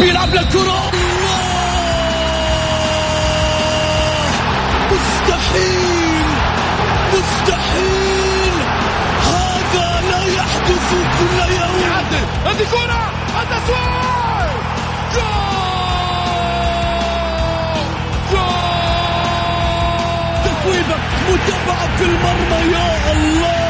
بيلعب للكرة مستحيل مستحيل هذا لا يحدث كل يوم. يعدل. هذه كرة. التسويق جول. جول. تسويبة متابعة في المرمى. يا الله.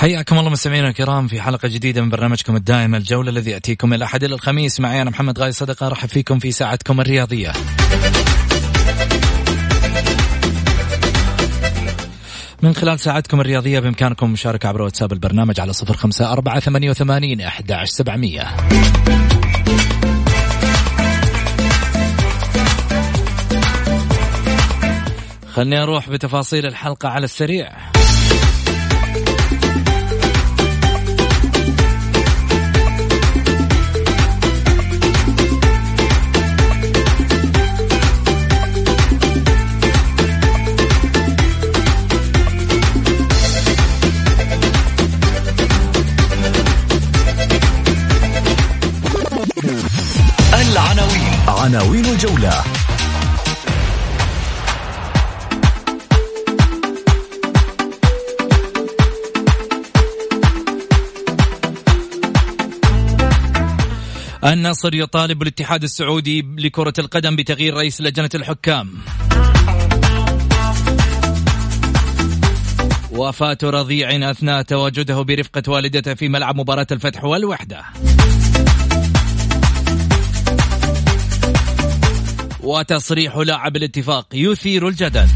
حياكم الله مستمعينا الكرام في حلقة جديدة من برنامجكم الدائم الجولة الذي يأتيكم من الأحد إلى الخميس. معي أنا محمد غاي صدقة أرحب فيكم في ساعتكم الرياضية. من خلال ساعتكم الرياضية بإمكانكم المشاركة عبر واتساب البرنامج على صفر خمسة أربعة ثمانية وثمانين أحد سبعمية. خلني أروح بتفاصيل الحلقة على السريع. عناوين الجولة. النصر يطالب الاتحاد السعودي لكرة القدم بتغيير رئيس لجنة الحكام. وفاة رضيع أثناء تواجده برفقة والدته في ملعب مباراة الفتح والوحدة. وتصريح لاعب الاتفاق يثير الجدل.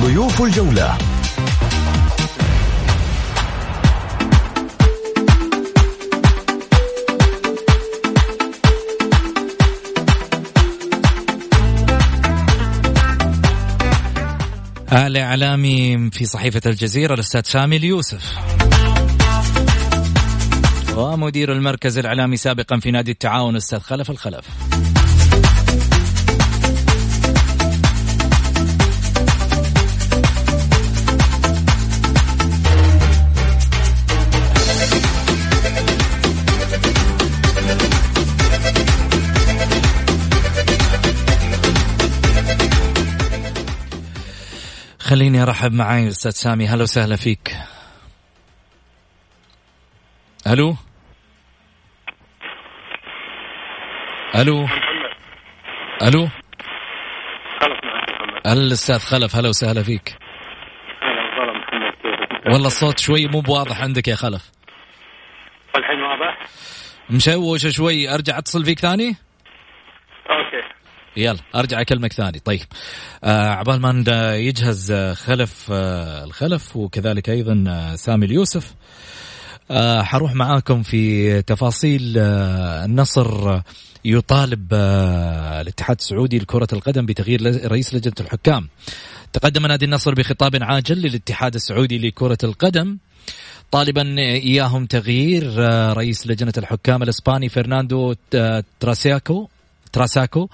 ضيوف الجولة. الإعلامي في صحيفة الجزيرة الأستاذ سامي اليوسف. ومدير المركز الإعلامي سابقا في نادي التعاون الأستاذ خلف الخلف. خليني أرحب معاي أستاذ سامي. هلا وسهلا فيك. ألو؟ ألو؟ ألو؟ خلف معك محمد الأستاذ خلف هلا وسهلا فيك. والله محمد كيفك؟ والله الصوت شوي مو بواضح عندك يا خلف. الحين واضح؟ مشوش شوي. أرجع أتصل فيك ثاني؟ يلا أرجع أكلمك ثاني. طيب آه عبال ما يجهز آه، خلف آه الخلف وكذلك أيضا آه سامي اليوسف آه حروح معاكم في تفاصيل آه النصر آه، يطالب الاتحاد السعودي لكرة القدم بتغيير رئيس لجنة الحكام. تقدم نادي النصر بخطاب عاجل للاتحاد السعودي لكرة القدم. طالبا إياهم تغيير آه، رئيس لجنة الحكام الإسباني فرناندو تراسياكو. تراساكو.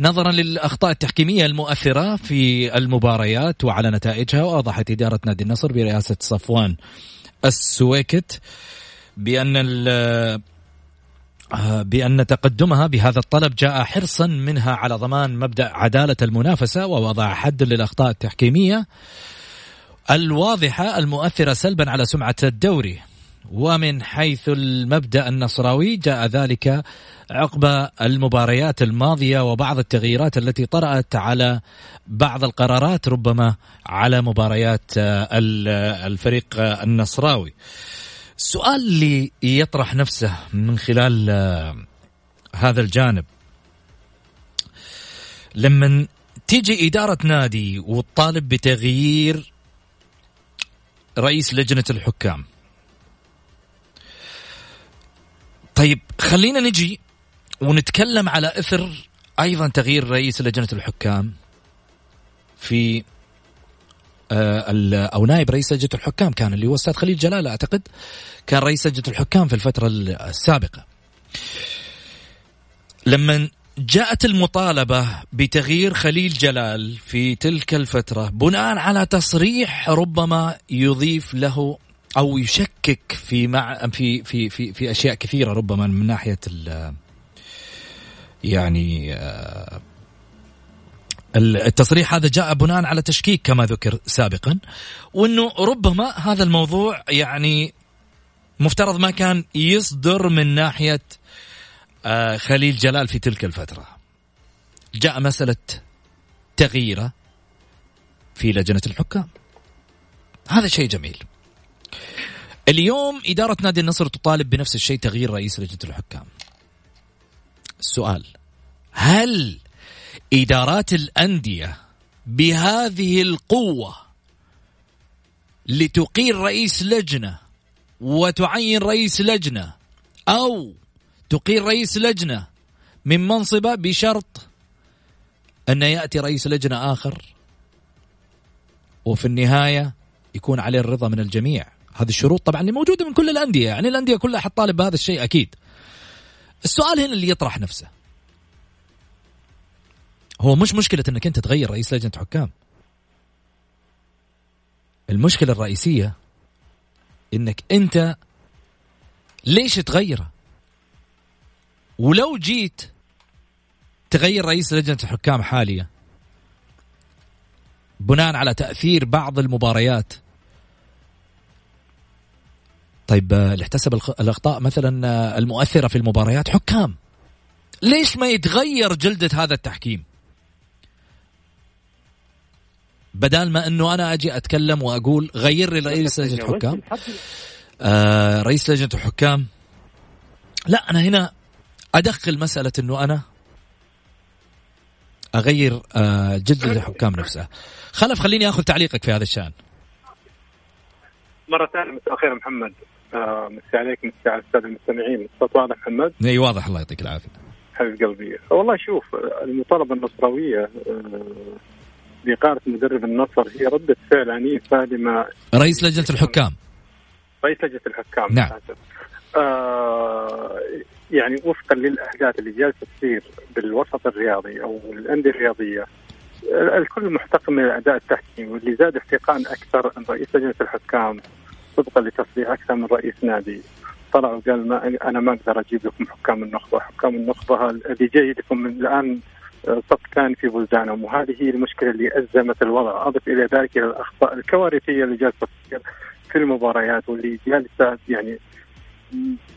نظرا للأخطاء التحكيمية المؤثرة في المباريات وعلى نتائجها واوضحت إدارة نادي النصر برئاسة صفوان السويكت بأن آه، بأن تقدمها بهذا الطلب جاء حرصا منها على ضمان مبدأ عدالة المنافسة ووضع حد للأخطاء التحكيمية الواضحة المؤثرة سلبا على سمعة الدوري. ومن حيث المبدأ النصراوي جاء ذلك عقب المباريات الماضية وبعض التغييرات التي طرأت على بعض القرارات ربما على مباريات الفريق النصراوي. السؤال اللي يطرح نفسه من خلال هذا الجانب لما تيجي إدارة نادي وتطالب بتغيير رئيس لجنة الحكام طيب خلينا نجي ونتكلم على إثر أيضا تغيير رئيس لجنة الحكام في آه، أو نائب رئيس لجنة الحكام كان اللي هو أستاذ خليل جلال أعتقد كان رئيس لجنة الحكام في الفترة السابقة. لما جاءت المطالبة بتغيير خليل جلال في تلك الفترة بناء على تصريح ربما يضيف له أو يشكك في مع في في في في أشياء كثيرة ربما من ناحية ال يعني آه، التصريح هذا جاء بناء على تشكيك كما ذكر سابقا وإنه ربما هذا الموضوع يعني مفترض ما كان يصدر من ناحية آه، خليل جلال في تلك الفترة. جاء مسألة تغييرة في لجنة الحكام. هذا شيء جميل. اليوم إدارة نادي النصر تطالب بنفس الشيء تغيير رئيس لجنة الحكام. السؤال هل إدارات الأندية بهذه القوة لتقيل رئيس لجنة وتعين رئيس لجنة أو تقيل رئيس لجنة من منصبة بشرط أن يأتي رئيس لجنة آخر؟ وفي النهاية يكون عليه الرضا من الجميع. هذه الشروط. طبعا موجودة من كل الأندية يعني الأندية كلها حتطالب بهذا الشيء أكيد. السؤال هنا اللي يطرح نفسه. هو مش مشكلة إنك أنت تغير رئيس لجنة حكام. المشكلة الرئيسية إنك أنت ليش تغيره؟ ولو جيت تغير رئيس لجنة الحكام حاليا بناء على تأثير بعض المباريات طيب آه، اللي احتسب الأخطاء مثلا آه، المؤثرة في المباريات حكام. ليش ما يتغير جلدة هذا التحكيم؟ بدال ما إنه أنا أجي أتكلم وأقول غير لي رئيس لجنة الحكام آه رئيس لجنة الحكام لا أنا هنا أدخل مسألة إنه أنا أغير آه جلدة الحكام نفسها. خلف خليني آخذ تعليقك في هذا الشأن. مرة ثانية مساء الخير محمد. مسي عليك مسي على السادة المستمعين. الصوت واضح محمد؟ إي واضح. الله يعطيك العافية. حبيب قلبي. والله شوف المطالبة النصراويه بإقالة آه، مدرب النصر هي ردة فعل عنيفة لما رئيس لجنة الحكام. رئيس لجنة الحكام. نعم. آه يعني وفقا للأحداث اللي جالسة تصير بالوسط الرياضي أو الأندية الرياضية الكل محتقن من الأداء التحكيمي واللي زاد احتقان أكثر أن رئيس لجنة الحكام طبقا لتصريح أكثر من رئيس نادي. طلع وقال ما أنا ما أقدر أجيب لكم حكام النخبة، حكام النخبة اللي جاي لكم من الآن آه، صف ثاني في بلدانهم وهذه هي المشكلة اللي ازمت الوضع، أضف إلى ذلك إلى الاخطاء الكوارثية اللي جالسة تصير في المباريات واللي جالسة يعني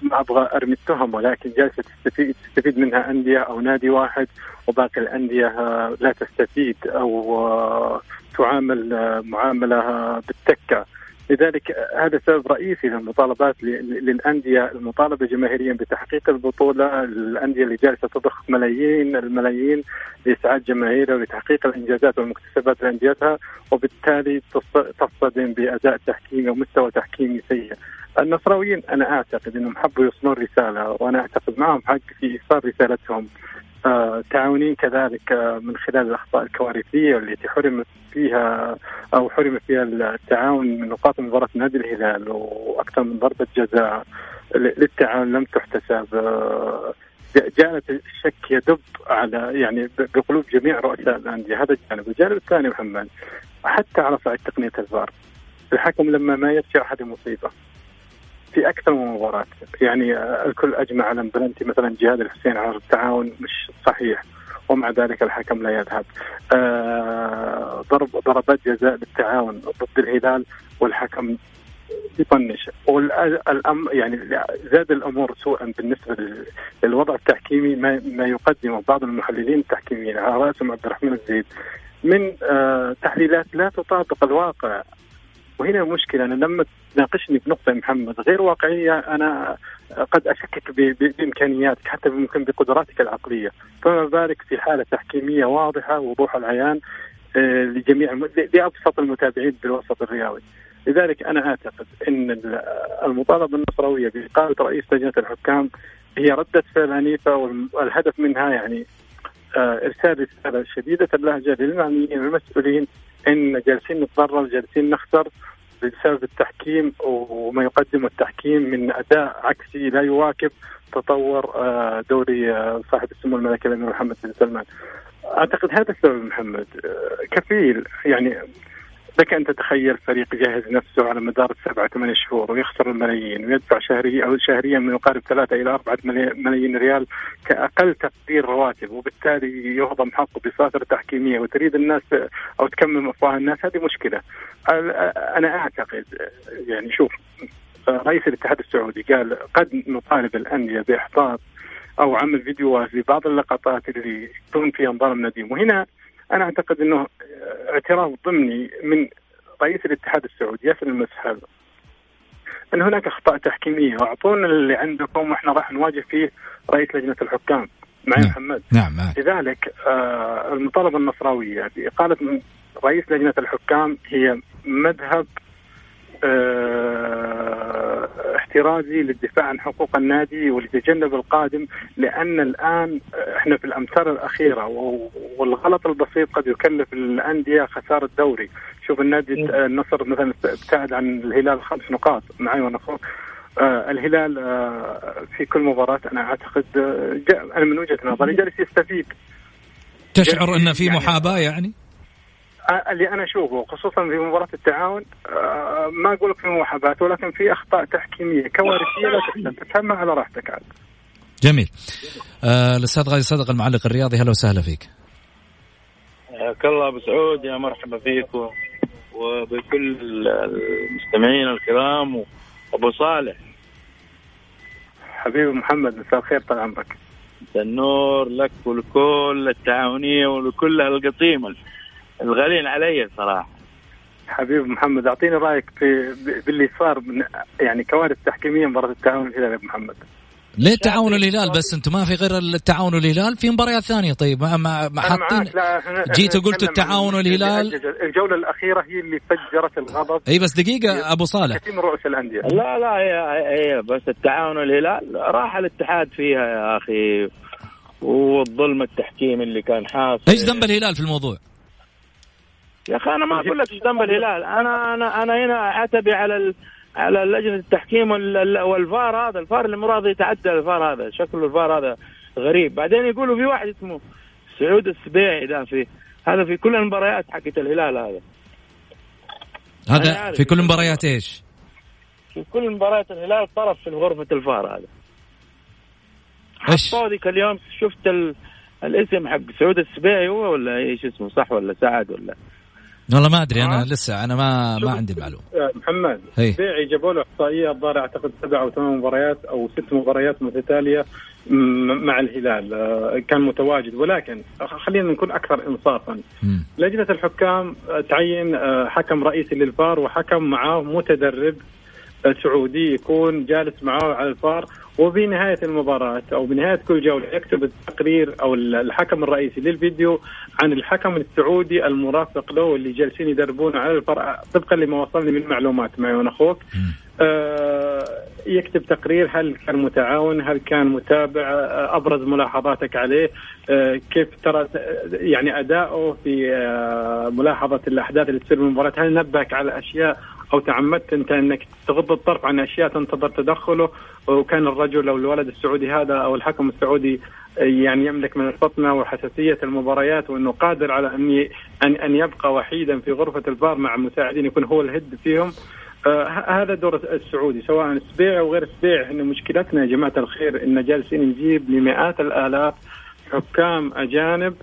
ما أبغى أرمي التهم ولكن جالسة تستفيد تستفيد منها أندية أو نادي واحد وباقي الأندية آه، لا تستفيد أو آه، تعامل معاملة بالتكة. لذلك هذا سبب رئيسي للمطالبات للأندية المطالبة جماهيريا بتحقيق البطولة، الأندية اللي جالسة تضخ ملايين الملايين لإسعاد جماهيرها ولتحقيق الإنجازات والمكتسبات لأنديتها وبالتالي تصطدم بأداء تحكيمي ومستوى تحكيمي سيء. النصراويين أنا أعتقد إنهم حبوا يوصلون رسالة وأنا أعتقد معهم حق في إيصال رسالتهم تعاونين كذلك آه، من خلال الأخطاء الكوارثية التي حرم فيها أو حرم فيها التعاون من نقاط مباراة نادي الهلال وأكثر من ضربة جزاء للتعاون لم تحتسب. آه، جاءت الشك يدب على يعني بقلوب جميع رؤساء الأندية. هذا الجانب، الجانب الثاني محمد حتى على صعيد تقنية الفار. الحكم لما ما يرجع هذه مصيبة. في أكثر من مباراة. يعني الكل أجمع على بلنتي مثلا جهاد الحسين على التعاون مش صحيح ومع ذلك الحكم لا يذهب. آه ضرب ضربات جزاء للتعاون ضد الهلال والحكم يطنش. والأم يعني زاد الأمور سوءا بالنسبة للوضع التحكيمي ما, ما يقدمه بعض المحللين التحكيميين. على رأسهم عبد الرحمن الزيد. من آه تحليلات لا تطابق الواقع. وهنا المشكلة أنا لما تناقشني بنقطه محمد غير واقعية أنا قد اشكك بإمكانياتك حتى ممكن بقدراتك العقلية. فما بالك في حالة تحكيمية واضحة وضوح العيان آه، لجميع لأبسط المتابعين بالوسط الرياضي لذلك أنا أعتقد إن المطالبة النصراويه باقاله رئيس لجنة الحكام هي ردة فعل عنيفة والهدف منها يعني آه، إرسال رسالة شديدة اللهجة للمعنيين والمسؤولين إن جالسين نتضرر جالسين نخسر بسبب التحكيم وما يقدمه التحكيم من أداء عكسي لا يواكب تطور آه، دوري آه، صاحب السمو الملكي الأمير محمد بن سلمان. أعتقد هذا السبب محمد كفيل يعني لك أن تتخيل فريق يجهز نفسه على مدار السبعة ثمان شهور ويخسر الملايين ويدفع شهريا أو شهريا ما يقارب ثلاثة إلى أربعة ملايين ريال كأقل تقدير رواتب وبالتالي يهضم حقه بصافره تحكيمية وتريد الناس أو تكمم أفواه الناس هذه مشكلة. أنا أعتقد يعني شوف رئيس الاتحاد السعودي قال قد نطالب الأندية باحضار أو عمل فيديوهات لبعض اللقطات اللي يكون فيها انظار نديم وهنا أنا أعتقد إنه اعتراف ضمني من رئيس الاتحاد السعودي ياسر المسحل أن هناك أخطاء تحكيمية وأعطونا اللي عندكم وإحنا راح نواجه فيه رئيس لجنة الحكام معي نعم. محمد نعم. لذلك آه المطالبة النصراوية باقاله رئيس لجنة الحكام هي مذهب آه، احترازي للدفاع عن حقوق النادي ولتجنب القادم لأن الآن إحنا في الأمثال الأخيرة والغلط البسيط قد يكلف الأندية خسارة الدوري، شوف النادي النصر مثلا ابتعد عن الهلال خمس نقاط معي وأنا آه الهلال آه في كل مباراة أنا أعتقد آه أنا من وجهة نظري جالس يستفيد. تشعر أن في محاباة يعني؟ اللي أنا أشوفه خصوصا في مباراة التعاون آه، ما أقول لك في محاباه ولكن في أخطاء تحكيمية كوارثية لا تفهمها على راحتك عاد. جميل. آه الأستاذ غازي صدق المعلق الرياضي أهلا وسهلا فيك. حياك الله أبو سعود يا مرحبا فيك وبكل المستمعين الكرام وابو صالح. حبيبي محمد مساء الخير طال عمرك. النور لك ولكل التعاونية ولكل القطيمه الغالين علي صراحة. حبيب محمد أعطيني رأيك في باللي صار من يعني كوارث تحكيمية مباراة التعاون الهلال يا محمد. ليه التعاون الهلال؟ بس أنتم ما في غير التعاون الهلال في مباريات ثانية. طيب ما ما حاطين جيت وقلت التعاون الهلال. الجولة الأخيرة هي اللي فجرت الغضب. أي بس دقيقة أبو صالح. كثير من رؤوس الأندية. لا لا هي هي بس التعاون الهلال راح الاتحاد فيها يا أخي والظلم التحكيم اللي كان حاصل. إيش ذنب الهلال في الموضوع؟ يا أخي أنا ما أقول لك إيش ذنب الهلال. أنا أنا أنا هنا اعتبي على ال... على لجنة التحكيم والفار هذا. الفار اللي مراد يتعدى الفار هذا. شكله الفار هذا غريب. بعدين يقولوا في واحد اسمه سعود السبيعي ده في هذا في كل المباريات حقت الهلال هذا. هذا في كل مباريات إيش؟ في كل مباريات الهلال طرف في غرفه الفار هذا. إيش؟ ذيك اليوم شفت ال... الاسم حق سعود السبيعي هو ولا إيش اسمه؟ صح ولا سعد ولا؟ والله ما أدري أنا آه. لسه أنا ما ما عندي المعلومه محمد بيعي جابوا له إحصائية الظاهر أعتقد سبع أو ثمان مباريات أو ست مباريات متتالية مع الهلال. آه، كان متواجد ولكن خلينا نكون أكثر انصافا. لجنة الحكام آه، تعين حكم رئيسي للفار وحكم معاه متدرب سعودي يكون جالس معاه على الفار وبنهاية المباراة أو بنهاية كل جولة يكتب التقرير أو الحكم الرئيسي للفيديو عن الحكم السعودي المرافق له اللي جالسين يدربون على الفرع طبقا لما وصلني من معلومات معي وأنا أخوك. آه يكتب تقرير هل كان متعاون هل كان متابع آه أبرز ملاحظاتك عليه آه كيف ترى يعني أداؤه في ملاحظة الأحداث اللي تصير بالمباراه هل نبهك على أشياء أو تعمدت أنت أنك تغض الطرف عن أشياء تنتظر تدخله وكان الرجل أو الولد السعودي هذا أو الحكم السعودي يعني يملك من الفطنة وحساسية المباريات وأنه قادر على أن ان أن يبقى وحيدا في غرفة الفار مع مساعدين يكون هو الهد فيهم. آه هذا دور السعودي سواء سبيع أو غير سبيع إحنا مشكلتنا يا جماعة الخير إن جالسين نجيب لمئات الآلاف حكام أجانب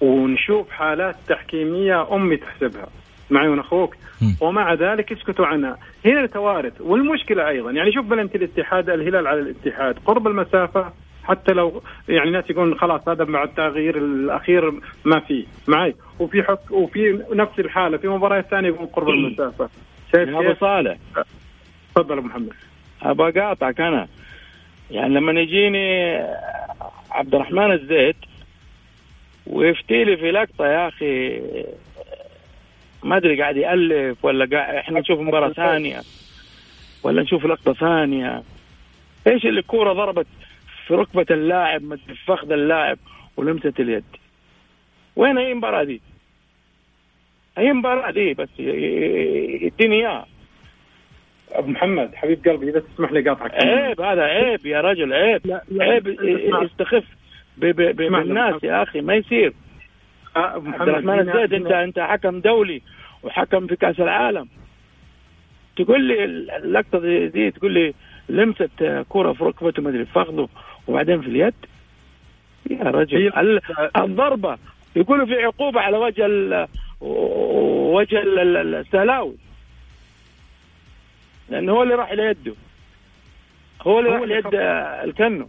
ونشوف حالات تحكيمية أمي تحسبها. معي من أخوك. ومع ذلك يسكتوا عنها هنا توارث والمشكلة أيضا يعني شوف بلنتي الاتحاد الهلال على الاتحاد قرب المسافة حتى لو يعني الناس يقولون خلاص هذا مع التغيير الأخير ما في معي. وفي حك وفي نفس الحالة في مباريات ثانية يقول قرب المسافة. شايف أبو صالح. تفضل أبو محمد. أبغى أقاطعك أنا. يعني لما يجيني عبد الرحمن الزيت ويفتي لي في لقطة يا أخي ما أدري قاعد يألف ولا قاعد إحنا نشوف مباراة ثانية. ولا نشوف لقطة ثانية. إيش اللي الكورة ضربت في ركبة اللاعب في فخذ اللاعب ولمست اليد. وين هي المباراة دي؟ هي المباراة دي بس يديني إياها. أبو محمد حبيب قلبي إذا تسمح لي قاطعك. عيب هذا عيب يا رجل عيب. لا لا عيب يستخف بالناس يا أخي ما يصير. عبد الرحمن الزيد انت أنت حكم دولي وحكم في كأس العالم. تقول لي اللقطة دي, دي تقول لي لمست كرة في ركبته ما أدري فخذه وبعدين في اليد. يا رجل الضربة. يقولوا في عقوبة على وجه ال وجه السهلاوي لأنه هو اللي راح إلى يده. هو اللي راح ليد الكنو.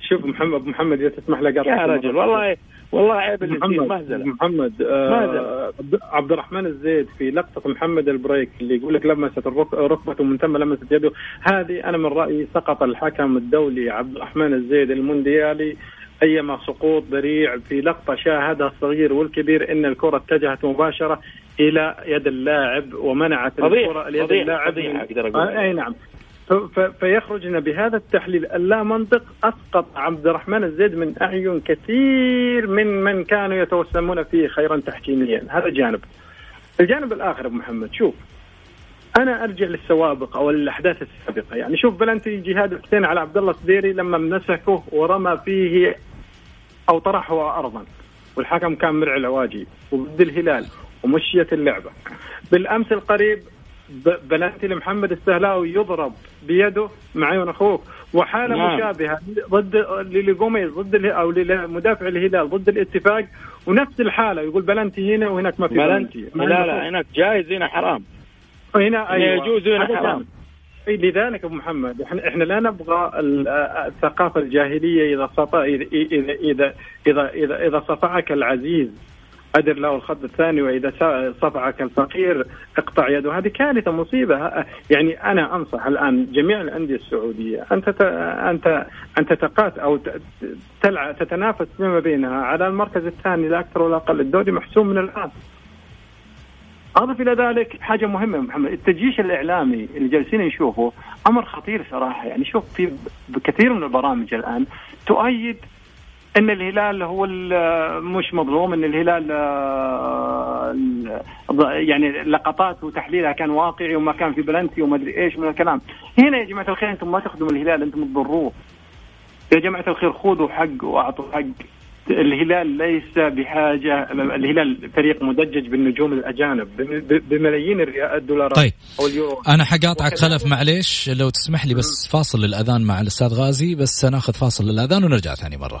شوف محمد محمد إذا تسمح لي يا رجل والله والله عيب اللي محمد مهزلة. محمد آه عبد الرحمن الزيد في لقطة محمد البريك اللي يقول لك لمست ركبته من ثم لمست يده. هذه أنا من رأيي سقط الحكم الدولي عبد الرحمن الزيد المونديالي أيما سقوط ذريع في لقطة شاهدها الصغير والكبير أن الكرة اتجهت مباشرة إلى يد اللاعب ومنعت الكرة ليد اللاعب آه أي نعم. فيخرجنا بهذا التحليل اللا منطق أسقط عبد الرحمن الزيد من أعين كثير من من كانوا يتوسمون فيه خيرا تحكيميا. هذا جانب. الجانب الآخر أبو محمد شوف أنا أرجع للسوابق أو الاحداث السابقة. يعني شوف بلنتي جهاد الحسين على عبد الله السديري لما مسكه ورمى فيه أو طرحه ارضا. والحكم كان مرعي العواجي وضد الهلال ومشيت اللعبة. بالأمس القريب بلنتي لمحمد السهلاوي يضرب بيده مع عيون أخوك. وحالة نعم. مشابهة ضد لجوميز ضد أو لمدافع الهلال ضد الاتفاق ونفس الحالة يقول بلنتي هنا وهناك ما في بلنتي. لا لا هناك جائز هنا حرام. هنا أيوة. يجوز هنا حرام. لذلك أبو محمد إحنا إحنا لا نبغى الثقافة الجاهلية إذا صفا اذا اذا اذا اذا صفعك العزيز. أدر له الخط الثاني وإذا صفعك الفقير اقطع يده. هذه كارثة مصيبة. يعني أنا أنصح الآن جميع الأندية السعودية أن أنت أن تتقات أو تلعب تتنافس فيما بينها على المركز الثاني لا أكثر ولا أقل. الدوري محسوم من الآن. أضف إلى ذلك حاجة مهمة محمد. التجيش الإعلامي اللي جالسين نشوفه أمر خطير صراحة. يعني شوف في كثير من البرامج الآن تؤيد إن الهلال هو مش مظلوم إن الهلال آه، يعني لقطات وتحليلها كان واقعي وما كان في بلنتي وما أدري إيش من الكلام. هنا يا جماعة الخير أنتم ما تخدموا الهلال أنتم تضروه. يا جماعة الخير خذوا حق وأعطوا حق. الهلال ليس بحاجة الهلال فريق مدجج بالنجوم الأجانب بملايين الدولارات طيب أو اليورو. أنا حقاطعك خلف معليش لو تسمح لي بس فاصل للأذان مع الأستاذ غازي بس ناخذ فاصل للأذان ونرجع ثاني مرة.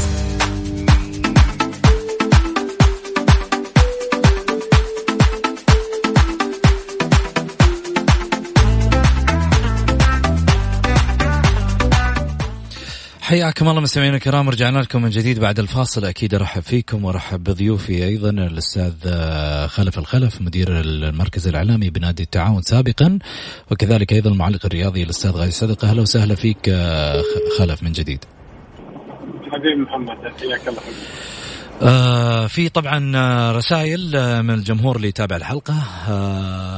حياكم الله مستمعينا الكرام رجعنا لكم من جديد بعد الفاصل أكيد أرحب فيكم وأرحب بضيوفي أيضا الأستاذ آه، خلف الخلف مدير المركز الإعلامي بنادي التعاون سابقا وكذلك أيضا المعلق الرياضي الأستاذ غازي صدقه أهلا وسهلا فيك آه، خلف من جديد. حبيبي محمد حياك الله. آه في طبعا آه، رسائل من الجمهور اللي يتابع الحلقة آه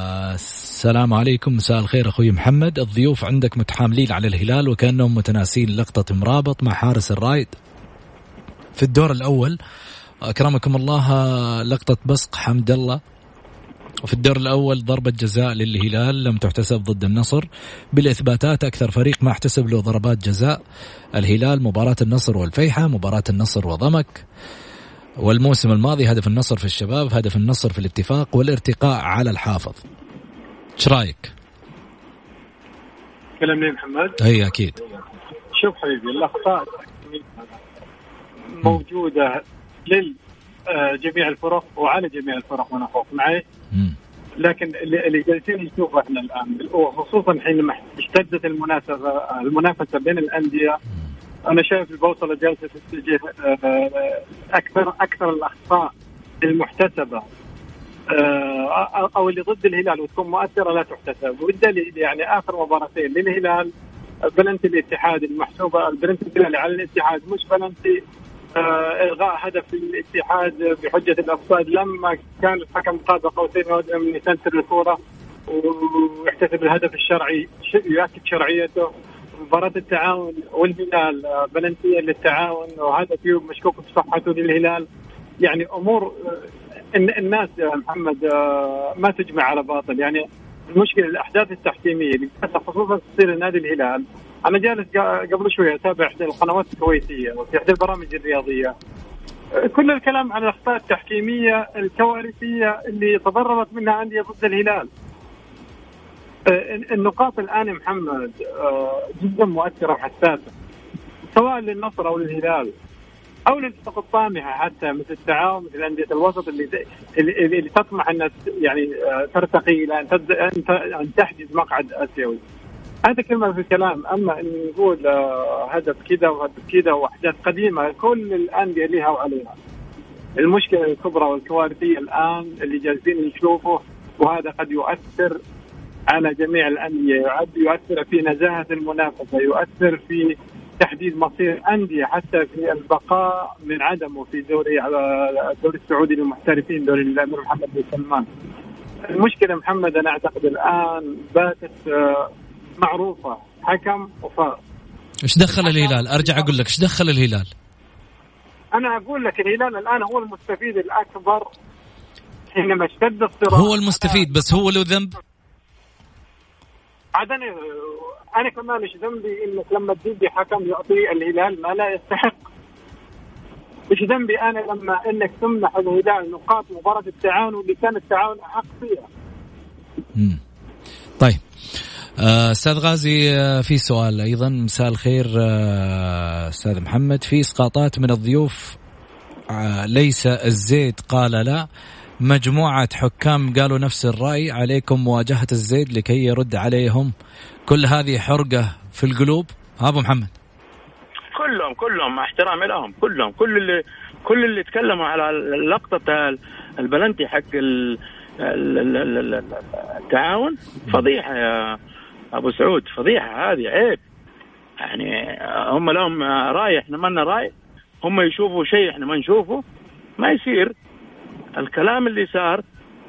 السلام عليكم. مساء الخير أخوي محمد. الضيوف عندك متحاملين على الهلال وكأنهم متناسين لقطة مرابط مع حارس الرايد. في الدور الأول أكرمكم الله لقطة بصق حمد الله. وفي الدور الأول ضربة جزاء للهلال لم تحتسب ضد النصر. بالإثباتات أكثر فريق ما احتسب له ضربات جزاء. الهلال مباراة النصر والفيحة مباراة النصر وضمك. والموسم الماضي هدف النصر في الشباب هدف النصر في الاتفاق والارتقاء على الحافظ. إيش رأيك؟ كلامني محمد؟ اي أكيد. شوف حبيبي الأخطاء موجودة لجميع الفرق وعلى جميع الفرق وأنا فوق معي. لكن اللي اللي جالسين نشوفه إحنا الآن وخصوصا حينما اشتدت المنافسه المنافسة بين الأندية. أنا شايف البوصلة جالسة تتجه آه، أكثر أكثر الأخطاء المحتسبة. آه، أو اللي ضد الهلال وتكون مؤثرة لا تحتسب. وبالدليل يعني آخر مباراتين للهلال بلنتي الاتحاد المحسوبة البلنتي الهلالي على الاتحاد مش بلنتي. آه، إلغاء هدف الاتحاد بحجة ال offside لما كان الحكم قاب قوسين من يسنتر الكورة ويحتسب الهدف الشرعي يؤكد شرعيته. مباراة التعاون والهلال آه، بلنتية للتعاون. وهدف يوم مشكوك بصحته للهلال يعني أمور آه، الناس يا محمد آه، ما تجمع على باطل. يعني المشكلة الأحداث التحكيمية اللي خصوصا تصير نادي الهلال. أنا جالس قبل شوي أتابع إحدى القنوات الكويتية وفي إحدى البرامج الرياضية. كل الكلام عن الأخطاء التحكيمية الكوارثية اللي تضررت منها أندية ضد الهلال. آه، النقاط الآن يا محمد آه، جدا مؤثرة وحساسة سواء للنصر أو للهلال. أو للفرق الطامحة حتى مثل التعاون مثل انديه الوسط اللي اللي, اللي تطمح انها يعني آه، ترتقي إلى أن أن تحجز مقعد آسيوي. هذا كلمة في الكلام أما إن نقول آه، هدف كذا وهدف كذا وأحداث قديمة كل الأندية لها وعليها. المشكلة الكبرى والكوارثية الآن اللي جالسين نشوفه وهذا قد يؤثر على جميع الأندية يؤثر في نزاهة المنافسة يؤثر في تحديد مصير أندية حتى في البقاء من عدمه في دوري الدوري السعودي للمحترفين دوري الأمير محمد بن سلمان. المشكلة محمد أنا أعتقد الآن باتت آه، معروفة حكم وفار. إيش دخل الهلال؟ أرجع أقول لك إيش دخل الهلال؟ أنا أقول لك الهلال الآن هو المستفيد الأكبر حينما اشتد الصراع هو المستفيد بس هو له ذنب عاد أنا أنا كمان إيش ذنبي إنك لما تدي حكم يعطي الهلال ما لا يستحق. إيش ذنبي أنا لما إنك تمنح الهلال نقاط مباراة التعاون اللي كان التعاون أحق فيها. طيب. آه، أستاذ غازي آه، في سؤال أيضا. مساء الخير آه، أستاذ محمد. في إسقاطات من الضيوف آه، ليس الزيد قال لا. مجموعة حكام قالوا نفس الرأي. عليكم مواجهة الزيد لكي يرد عليهم كل هذه حرقة في القلوب؟ ها أبو محمد. كلهم كلهم مع احترامي لهم كلهم. كل اللي كل اللي تكلموا على بتاع البلنتي حق ال- ال- ال- ال- ال- التعاون فضيحة يا أبو سعود فضيحة هذه عيب. يعني هم لهم رأي إحنا ما لنا رأي. هم يشوفوا شيء إحنا ما نشوفه ما يصير. الكلام اللي صار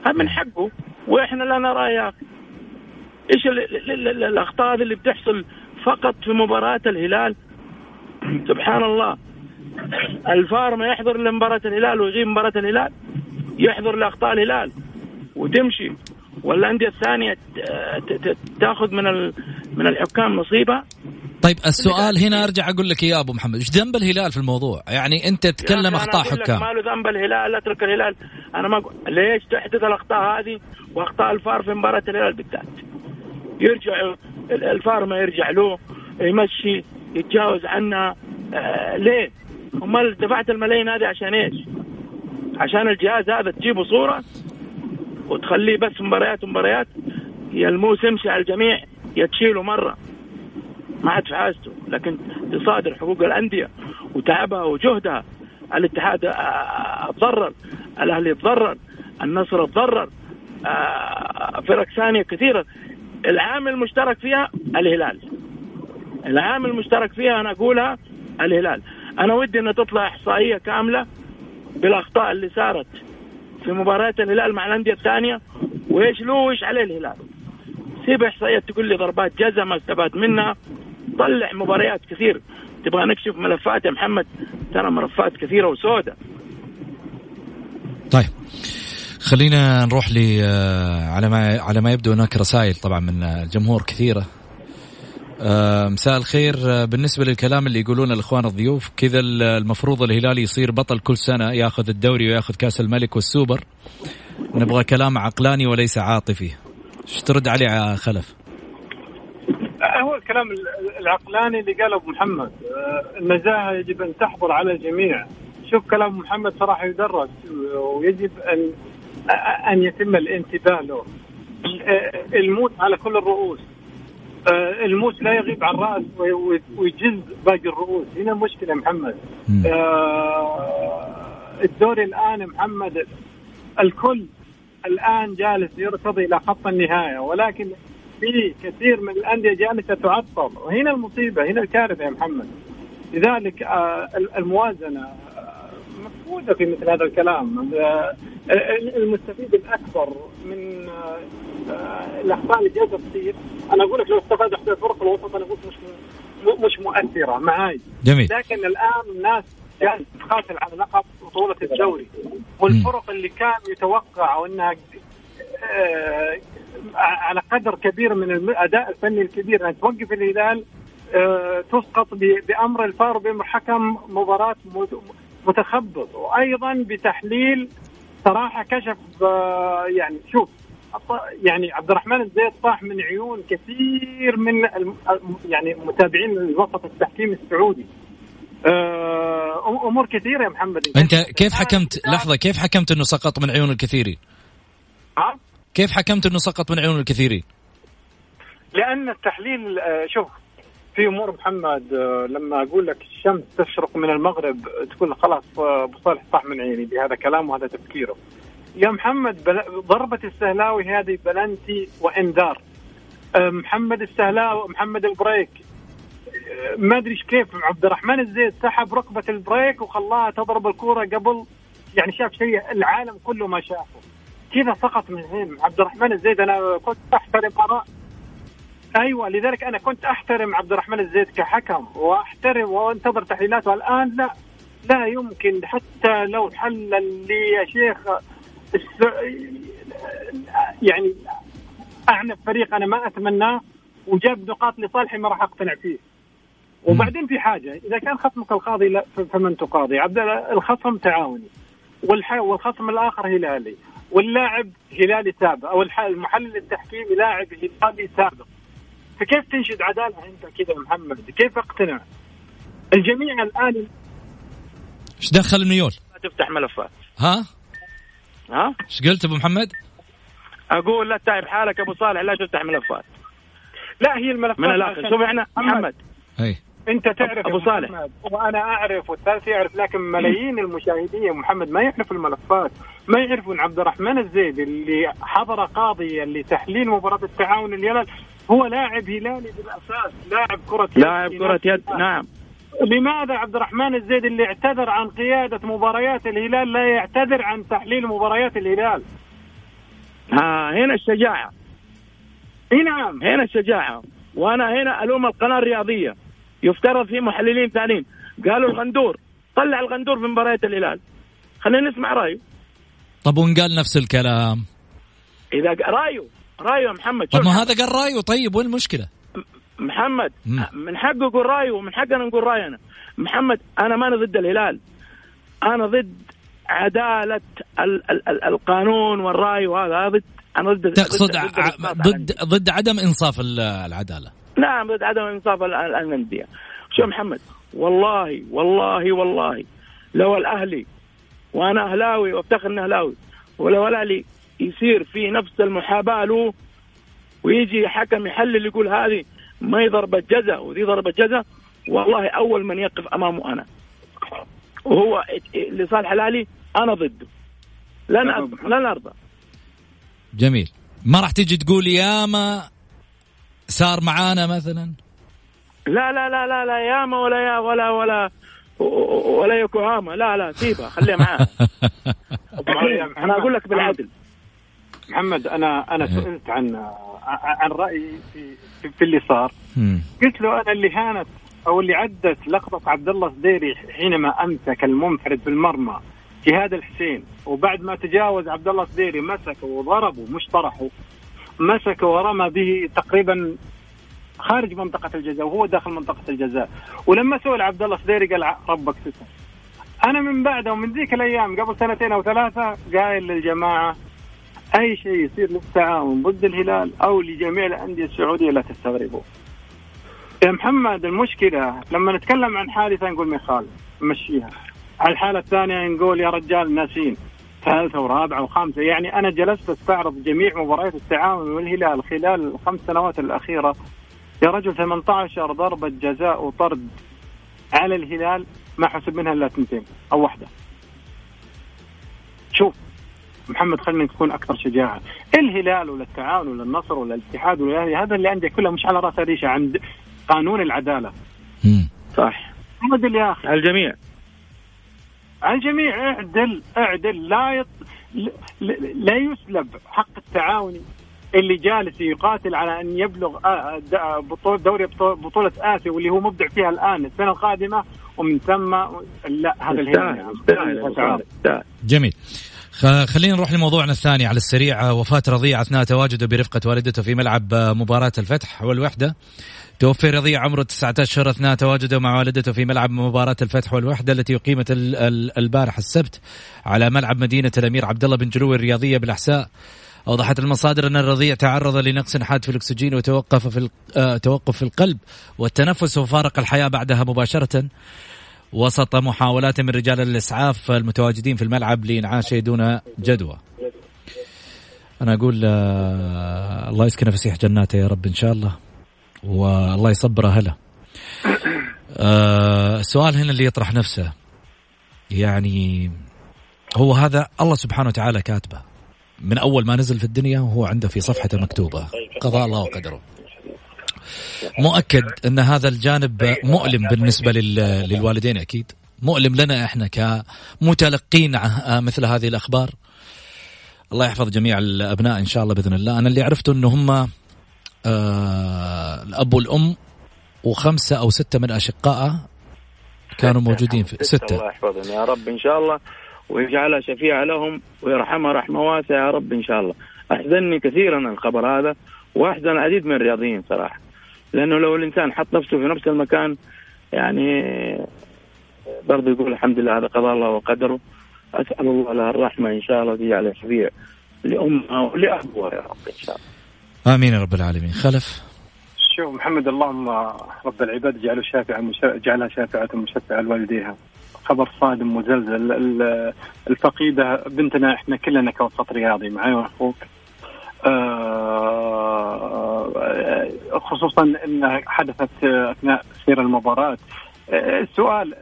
هذا من حقه وإحنا لنا راي يا أخي إيش ال- ال- ال- ال- الاخطاء اللي بتحصل فقط في مباراة الهلال؟ سبحان الله. الفار ما يحضر لمباراة الهلال ويغيب مباراة الهلال يحضر لأخطاء الهلال وتمشي. ت- ت- تأخذ من من الحكام نصيبها. طيب السؤال هنا أرجع أقول لك يا أبو محمد. إيش ذنب الهلال في الموضوع؟ يعني يا تتكلم لك حكام. ما له ذنب الهلال اترك الهلال. أنا ما أقول ليش تحدث الأخطاء هذه وأخطاء الفار في مباراة الهلال بالذات؟ يرجع ال- الفار ما يرجع له يمشي يتجاوز عنها آه ليه؟ امال دفعت الملايين هذه عشان إيش؟ عشان الجهاز هذا تجيبه صورة وتخليه بس مباريات ومباريات يا الموس يمشي على الجميع يا تشيله مرة. ما عاد في حاجته. لكن تصادر حقوق الأندية وتعبها وجهدها. الاتحاد آه، تضرر الأهلي تضرر النصر تضرر آه، فرق ثانية كثيرة. العامل المشترك فيها الهلال. العامل المشترك فيها أنا أقولها الهلال. أنا ودي ان تطلع إحصائية كاملة بالأخطاء اللي صارت في مباريات الهلال مع الأندية الثانية وإيش له وإيش عليه الهلال. سيب احصائيات تقول لي ضربات جزاء ما استفاد منها. طلع مباريات كثير. تبغى نكشف ملفات يا محمد؟ ترى ملفات كثيرة وسوداء طيب. خلينا نروح ل آه، على ما على ما يبدو هناك رسائل طبعا من الجمهور كثيرة. آه مساء الخير. آه بالنسبة للكلام اللي يقولونه الإخوان الضيوف كذا المفروض الهلال يصير بطل كل سنة ياخذ الدوري وياخذ كأس الملك والسوبر. نبغى كلام عقلاني وليس عاطفي. إيش ترد عليه يا خلف؟ هو الكلام العقلاني اللي قاله أبو محمد. آه، النزاهه يجب أن تحضر على الجميع. شوف كلام محمد صراحة يدرس ويجب أن أن يتم الانتباه له. الموت على كل الرؤوس. الموت لا يغيب عن الراس ويجز باقي الرؤوس. هنا المشكلة محمد. الدوري الآن محمد الكل الآن جالس يرتضي إلى خط النهاية. ولكن في كثير من الأندية جالسة تعطل. وهنا المصيبة هنا الكارثة يا محمد. لذلك الموازنة مفقودة في مثل هذا الكلام. المستفيد الأكبر من آه، الاخطاء اللي جالسه تصير أنا أقول لك لو استفاد احدى الفرق الوسط أنا أقول مش مش مؤثرة معاي. جميل. لكن الآن الناس جالسه تقاتل على لقب بطولة الدوري. والفرق اللي كان يتوقع أنها آه، على قدر كبير من الاداء الفني الكبير أن توقف الهلال آه، تسقط بأمر الفار بامر حكم مباراه متخبط وأيضا بتحليل صراحة كشف يعني شوف يعني عبد الرحمن الزيد طاح من عيون كثير من يعني متابعين الوسط التحكيم السعودي آه، أمور كثيرة يا محمد أنت كيف حكمت لحظة كيف حكمت إنه سقط من عيون الكثيرين؟ ها؟ كيف حكمت إنه سقط من عيون الكثيرين؟ لأن التحليل آه، شوف في أمور محمد آه، لما أقول لك الشمس تشرق من المغرب تقول خلاص أبو صالح طاح من عيني بهذا كلامه وهذا تفكيره. يا محمد بل... ضربة السهلاوي هذه بلنتي وإنذار. أه، محمد السهلاوي محمد البريك. ما أدري كيف عبد الرحمن الزيد سحب ركبة البريك وخلاها تضرب الكورة قبل يعني شاف شيء العالم كله ما شافه. كذا سقط من هين عبد الرحمن الزيد أنا كنت أحترم آراء أيوه لذلك أنا كنت أحترم عبد الرحمن الزيد كحكم وأحترم وانتظر تحليلاته الآن لا لا يمكن حتى لو حلل لي يا شيخ يعني أعنف فريق أنا ما اتمناه وجاب نقاط لصالحي ما راح أقتنع فيه. وبعدين في حاجة إذا كان خصمك القاضي لا فمن تقاضي؟ عبد الخصم تعاوني والخصم الآخر هلالي واللاعب هلالي سابق أو المحلل التحكيمي لاعب هلالي سابق. فكيف تنشد عدالة أنت كذا محمد؟ كيف أقتنع؟ الجميع الآن إيش دخل الميول؟ تفتح ملفات ها؟ ها؟ إيش قلت أبو محمد؟ أقول لا تعب حالك أبو صالح لا تفتح ملفات لا هي الملفات من الآخر شوف إحنا محمد أي أنت تعرف أبو صالح. وأنا أعرف والثالث يعرف لكن ملايين المشاهدين محمد ما يعرفوا الملفات ما يعرفون عبد الرحمن الزيد اللي حضر قاضيا لتحليل مباراة التعاون الهلال هو لاعب هلالي بالأساس لاعب كرة يد لاعب كرة يد نعم. لماذا عبد الرحمن الزيد اللي اعتذر عن قيادة مباريات الهلال لا يعتذر عن تحليل مباريات الهلال؟ ها هنا الشجاعة. نعم. هنا الشجاعة. وأنا هنا ألوم القناة الرياضية. يفترض في محللين ثانيين. قالوا الغندور طلع الغندور في مباريات الهلال. خلينا نسمع رأيه. طب وان قال نفس الكلام؟ إذا رأيه. رأيه يا محمد. طب ما هذا قال رأيه. طيب وين المشكلة؟ محمد من حقه يقول رأيه ومن حقنا نقول راينا محمد أنا ماني ضد الهلال. أنا ضد عدالة ال ال ال القانون والرأي وهذا. ضد أنا ضد تقصد ضد ضد, ضد عدم إنصاف العدالة. نعم ضد عدم انصاف الأندية. شو محمد؟ والله والله والله. لو الأهلي وأنا أهلاوي وأفتخر إني أهلاوي ولو الأهلي يصير في نفس المحاباة له ويجي حكم يحلل يقول هذه ما هي ضربة جزاء وذي ضربة جزاء والله أول من يقف أمامه أنا. وهو لصالح الأهلي أنا ضده لن لن أرضى. جميل. ما راح تيجي تقول ياما صار معانا مثلا؟ لا لا لا لا لا ياما ولا يا ولا ولا ولا يوكوهاما لا لا سيبها خليها معاه أنا أقول لك بالعدل. محمد أنا أنا سئلت عن عن رأيي في في اللي صار. قلت له أنا اللي هانت أو اللي عدت لقطة عبد الله الزديري حينما أمسك المنفرد بالمرمى جهاد الحسين وبعد ما تجاوز عبد الله الزديري مسكه وضربه مش طرحه مسكه ورمى به تقريبا خارج منطقة الجزاء وهو داخل منطقة الجزاء ولما سئل عبد الله صديري قال ربك ستر أنا من بعده ومن ذيك الأيام قبل سنتين أو ثلاثة قايل للجماعة أي شيء يصير للتعاون ضد الهلال أو لجميع الأندية السعودية لا تستغربوا. يا محمد المشكلة لما نتكلم عن حادثة نقول ما يخالف نمشيها. على الحالة الثانية نقول يا رجال ناسين ثالثة ورابعة وخامسة. يعني أنا جلست أستعرض جميع مباريات التعاون والهلال خلال الخمس سنوات الأخيرة. يا رجل 18 ضربة جزاء وطرد على الهلال ما حسب منها إلا اثنتين أو واحدة. شوف محمد خلينا نكون أكثر شجاعة. الهلال ولا التعاون ولا النصر ولا الاتحاد ولا هذا اللي عندك كلها مش على رأس ريشه عند قانون العدالة. صح. اعدل يا أخي على الجميع. على الجميع اعدل اعدل لا يط... لا يسلب حق التعاوني اللي جالس يقاتل على أن يبلغ بطولة دوري بطولة آسيا واللي هو مبدع فيها الآن السنة القادمة ومن ثم لا هذا الهلال. جميل. خلينا نروح لموضوعنا الثاني على السريع. وفاة رضيع أثناء تواجده برفقة والدته في ملعب مباراة الفتح والوحدة. توفي رضيع عمره 19 أشهر أثناء تواجده مع والدته في ملعب مباراة الفتح والوحدة التي أقيمت البارح السبت على ملعب مدينة الأمير عبد الله بن جلوي الرياضية بالأحساء. أوضحت المصادر أن الرضيع تعرض لنقص حاد في الأكسجين وتوقف في آه، توقف في القلب والتنفس وفارق الحياة بعدها مباشرة. وسط محاولات من رجال الإسعاف المتواجدين في الملعب لإنعاشه دون جدوى. أنا أقول آه الله يسكن فسيح جناته يا رب إن شاء الله. والله يصبر أهله آه السؤال هنا اللي يطرح نفسه. يعني هو هذا الله سبحانه وتعالى كاتبه. من أول ما نزل في الدنيا وهو عنده في صفحته مكتوبة. قضاء الله وقدره. مؤكد أن هذا الجانب مؤلم بالنسبة للوالدين أكيد. مؤلم لنا إحنا كمتلقين مثل هذه الأخبار. الله يحفظ جميع الأبناء إن شاء الله بإذن الله. أنا اللي عرفته انه هم آه الأب والأم وخمسة أو ستة من اشقائه كانوا موجودين في ستة. الله يحفظهم. يا رب إن شاء الله ويجعلها شفيعة لهم ويرحمها رحمة واسعة. يا رب إن شاء الله. أحزنني كثيرا الخبر هذا وأحزن العديد من الرياضيين صراحة. لأنه لو الإنسان حط نفسه في نفس المكان يعني برضه يقول الحمد لله هذا قضاء الله وقدره. أسأل الله له الرحمة إن شاء الله ويجعله شفيع لأمها ولأبوها يا رب إن شاء الله. آمين يا رب العالمين. خلف. شوف محمد اللهم رب العباد جعله شافعا جعلها شافعة مشفعة لوالديها. خبر صادم مزلزل. الفقيدة بنتنا إحنا كلنا كوسط رياضي معي واخوك. آه، خصوصا إنها حدثت أثناء سير المباراة. السؤال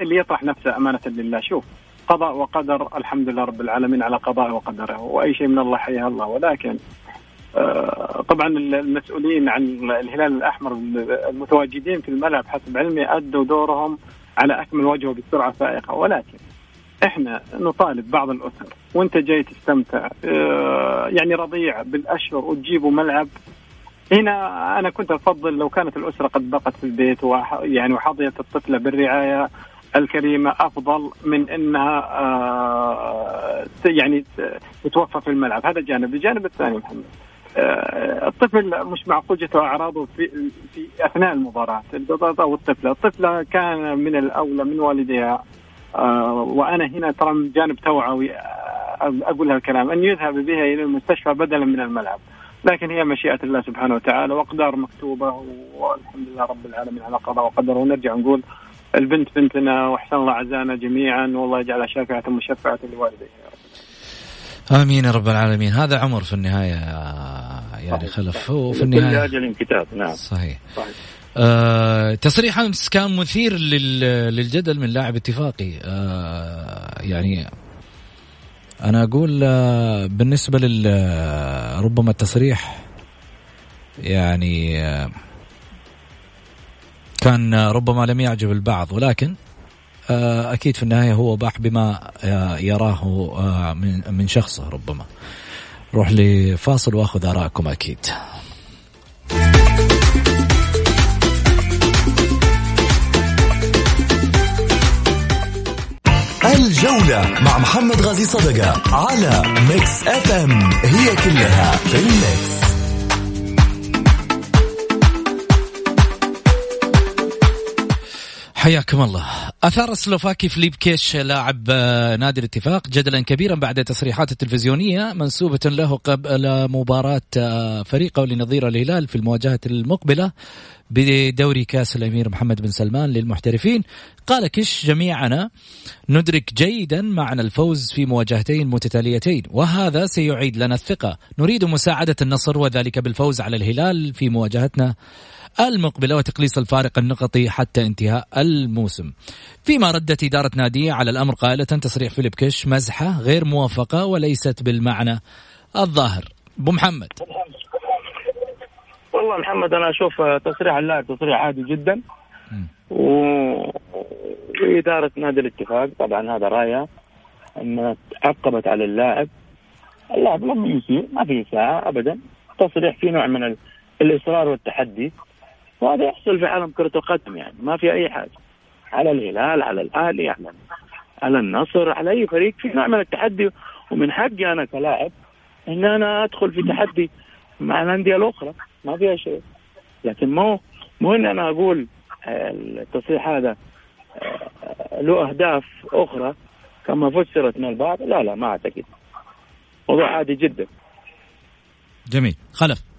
اللي يطرح نفسه أمانة لله شوف قضاء وقدر الحمد لله رب العالمين على قضاء وقدره وأي شيء من الله حياه الله. ولكن طبعا المسؤولين عن الهلال الأحمر المتواجدين في الملعب حسب علمي أدوا دورهم على أكمل وجه وبسرعة فائقه ولكن إحنا نطالب بعض الأسر وأنت جاي تستمتع. آه يعني رضيع بالأشهر وتجيبوا ملعب. هنا أنا كنت أفضل لو كانت الأسرة قد بقت في البيت يعني وحظيت الطفلة بالرعاية الكريمة أفضل من إنها آه يعني تتوفى في الملعب. هذا جانب. الجانب الثاني محمد آه الطفل مش معقول جت أعراضه في في أثناء المباراة. أو الطفله، الطفله كان من الأولى من والديها. آه وأنا هنا ترى من جانب توعوي آه أقول هالكلام أن يذهب بها إلى المستشفى بدلا من الملعب. لكن هي مشيئة الله سبحانه وتعالى وأقدار مكتوبة والحمد لله رب العالمين على قضاء وقدر. ونرجع نقول البنت بنتنا وأحسن الله عزانا جميعا والله يجعلها شافعة مشفعة لوالديها. آمين يا رب العالمين. هذا عمر في النهاية يعني خلف. هو في النهاية. كل أجل كتاب نعم. صحيح, صحيح. آه تصريح أمس كان مثير للجدل من لاعب اتفاقي. آه يعني أنا أقول آه بالنسبة لل ربما التصريح يعني آه كان ربما لم يعجب البعض ولكن أكيد في النهاية هو باح بما آه، يراه آه، من من شخصه ربما. روح لفاصل وأخذ آرائكم أكيد. الجولة مع محمد غازي صدقة على Mix FM هي كلها في ال mix حياكم الله. أثار السلوفاكي فليب كيش لاعب آه، نادي الاتفاق جدلا كبيرا بعد تصريحات التلفزيونية منسوبة له قبل مباراة آه، فريقه لنظير الهلال في المواجهة المقبلة بدوري كأس الأمير محمد بن سلمان للمحترفين. قال كيش جميعنا ندرك جيدا معنى الفوز في مواجهتين متتاليتين وهذا سيعيد لنا الثقة. نريد مساعدة النصر وذلك بالفوز على الهلال في مواجهتنا المقبلة وتقليص الفارق النقطي حتى انتهاء الموسم. فيما ردت إدارة نادية على الأمر قائلة تصريح فيليب كيش مزحة غير موافقة وليست بالمعنى الظاهر. أبو محمد. والله محمد أنا أشوف تصريح اللاعب تصريح عادي جدا. و... وإدارة نادي الاتفاق طبعا هذا رأيها أن عقبت على اللاعب. اللاعب لم يسيء ما في ساعة أبدا. تصريح في نوع من الإصرار والتحدي. وهذا يحصل في عالم كرة القدم يعني ما في أي حاجة. على الهلال على الأهلي على على النصر على أي فريق في نوع من التحدي. ومن حقي أنا كلاعب إن أنا أدخل في تحدي مع الأندية الأخرى ما فيها شيء. لكن مو مو إن أنا أقول آه، التصريح هذا آه، له أهداف أخرى كما فسرت من البعض لا لا ما أعتقد. موضوع عادي جدا. جميل. خلف.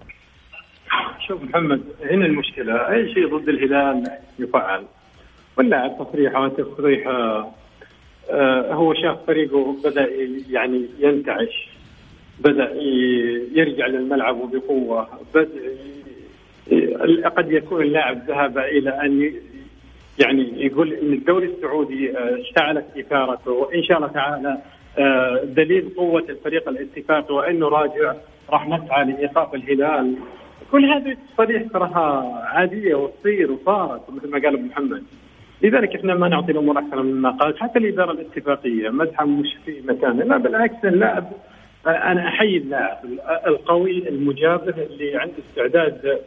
شوف محمد هنا المشكلة أي شيء ضد الهلال يفعل. واللاعب تصريحة تصريح آه هو شاف فريقه بدأ يعني ينتعش بدأ يرجع للملعب وبقوه بدأ قد يكون اللاعب ذهب إلى أن يعني يقول إن الدوري السعودي آه، اشتعلت اثارته وإن شاء الله تعالى آه، دليل قوة الفريق الاتفاقي وإنه راجع راح نسعى لإيقاف الهلال. كل هذه التصاريح تراها عادية وتصير وصارت مثل ما قال محمد. لذلك إحنا ما نعطي الأمور أكثر مما قالت حتى الإدارة الاتفاقية مدحه مش في مكانه لا بالعكس اللاعب أنا أحيي اللاعب القوي المجابه اللي عنده استعداد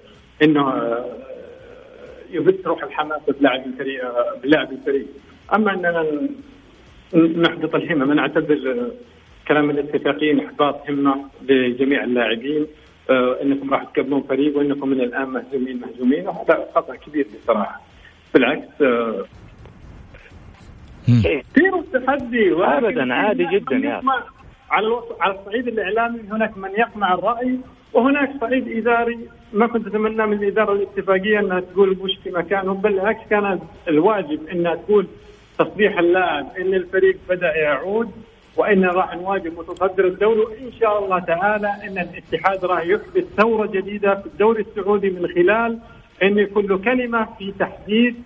إنه يبث روح الحماس بلاعب الفريق بلاعب الفريق أما أننا نحبط الهمة من نعتبر كلام الاتفاقيين إحباط همة لجميع اللاعبين. آه إنكم راح تقابلون فريق وإنكم من الآن مهزومين مهزومين وهذا خطأ كبير بصراحة. بالعكس آه كثير التحدي ابدا عادي جدا يا على على الصعيد الإعلامي هناك من يقمع الرأي وهناك صعيد إداري. ما كنت أتمنى من الإدارة الاتفاقية أنها تقول بوش في مكانه بالعكس كان الواجب أنها تقول تصريح اللاعب إن الفريق بدأ يعود. وإن راح نواجه متصدر الدوري وان شاء الله تعالى إن الاتحاد راح يحدث ثورة جديدة في الدوري السعودي من خلال إن يكون له كلمة في تحديد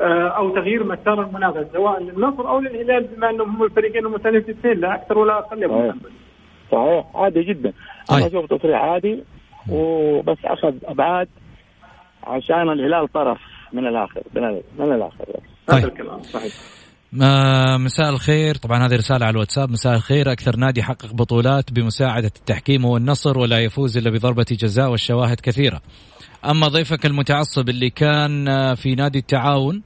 آه، أو تغيير مسار المنافسه سواء للنصر أو للهلال بما إنهم هم الفريقين المتنافسين لا أكثر ولا أقل صحيح. صحيح. عادي جدا. أنا أشوف تصريح عادي وبس أخذ أبعاد عشان الهلال طرف من الآخر من الآخر. هذا الكلام صحيح. مساء الخير. طبعا هذه رسالة على الواتساب. مساء الخير. أكثر نادي حقق بطولات بمساعدة التحكيم هو النصر ولا يفوز إلا بضربة جزاء والشواهد كثيرة. أما ضيفك المتعصب اللي كان في نادي التعاون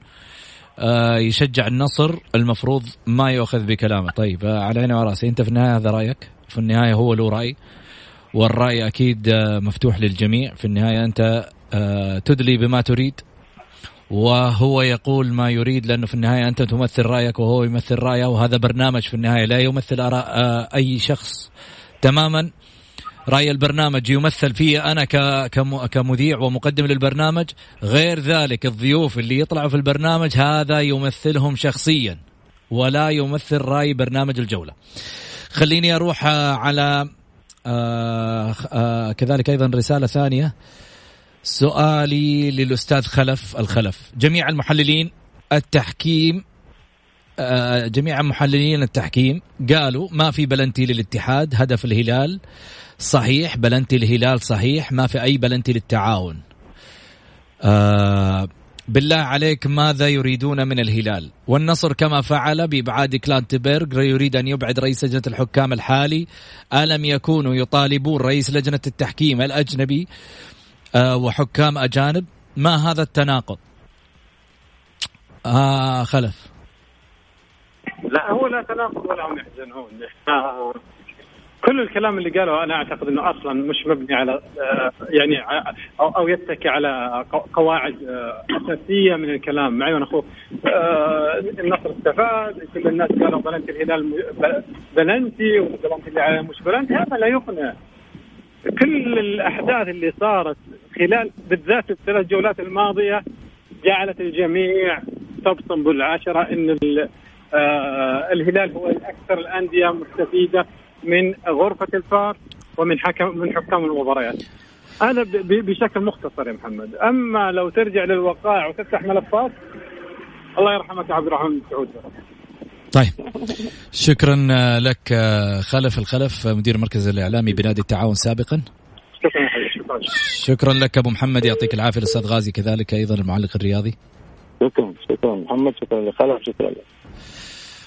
آه، يشجع النصر المفروض ما يؤخذ بكلامه. طيب آه، على عيني وراسي أنت في النهاية هذا رأيك؟ في النهاية هو له رأي والرأي أكيد آه، مفتوح للجميع. في النهاية أنت تدلي بما تريد. وهو يقول ما يريد لأنه في النهاية أنت تمثل رأيك وهو يمثل رأيه وهذا برنامج في النهاية لا يمثل أراء آه، أي شخص. تماما؟ رأي البرنامج يمثل فيه أنا كمذيع ومقدم للبرنامج. غير ذلك الضيوف اللي يطلعوا في البرنامج هذا يمثلهم شخصيا ولا يمثل رأي برنامج الجولة. خليني أروح آه، على آه كذلك أيضا رسالة ثانية. سؤالي للأستاذ خلف الخلف. جميع المحللين التحكيم آه، جميع محللين التحكيم قالوا ما في بلنتي للاتحاد هدف الهلال صحيح بلنتي الهلال صحيح ما في أي بلنتي للتعاون. آه بالله عليك ماذا يريدون من الهلال؟ والنصر كما فعل بإبعاد كلانتبرغ يريد أن يبعد رئيس لجنة الحكام الحالي ألم يكونوا يطالبون رئيس لجنة التحكيم الأجنبي وحكام أجانب. ما هذا التناقض؟ آه خلف. لا هو لا تناقض ولا هم يحزنون. كل الكلام اللي قاله أنا أعتقد إنه أصلا مش مبني على آه، يعني أو أو يتكي على قواعد آه، أساسية من الكلام. معي وأنا أخوه. آه، النصر استفاد. كل الناس قالوا بلنتي الهلال بلنتي والبلنتي مش بلنتي. هذا لا يقنع. كل الأحداث اللي صارت خلال بالذات الثلاث جولات الماضية جعلت الجميع تبصم بالعشرة إن الهلال هو الأكثر الأندية مستفيدة من غرفة الفار ومن حكم من حكام المباريات. هذا بشكل مختصر يا محمد. أما لو ترجع للوقائع وتفتح ملفات الله يرحمك عبد الرحمن سعود طيب. شكرا لك خلف الخلف مدير المركز الإعلامي بنادي التعاون سابقا. شكرا شكرا لك أبو محمد يعطيك العافية الأستاذ غازي كذلك أيضا المعلق الرياضي. شكرا شكرا محمد شكرا لخلف شكرا لك.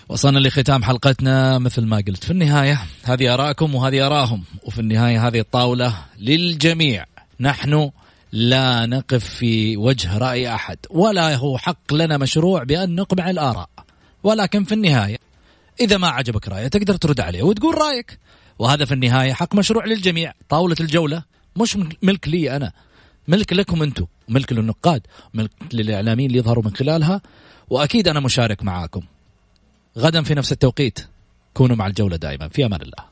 وصلنا لختام حلقتنا مثل ما قلت. في النهاية هذه آراءكم وهذه آراءهم. وفي النهاية هذه الطاولة للجميع. نحن لا نقف في وجه رأي أحد ولا هو حق لنا مشروع بأن نقمع الآراء. ولكن في النهاية إذا ما عجبك رأيه تقدر ترد عليه وتقول رأيك. وهذا في النهاية حق مشروع للجميع طاولة الجولة. مش ملك لي أنا. ملك لكم أنتم. ملك للنقاد. ملك للإعلاميين اللي يظهروا من خلالها. وأكيد أنا مشارك معاكم. غدا في نفس التوقيت. كونوا مع الجولة دائما. في أمان الله.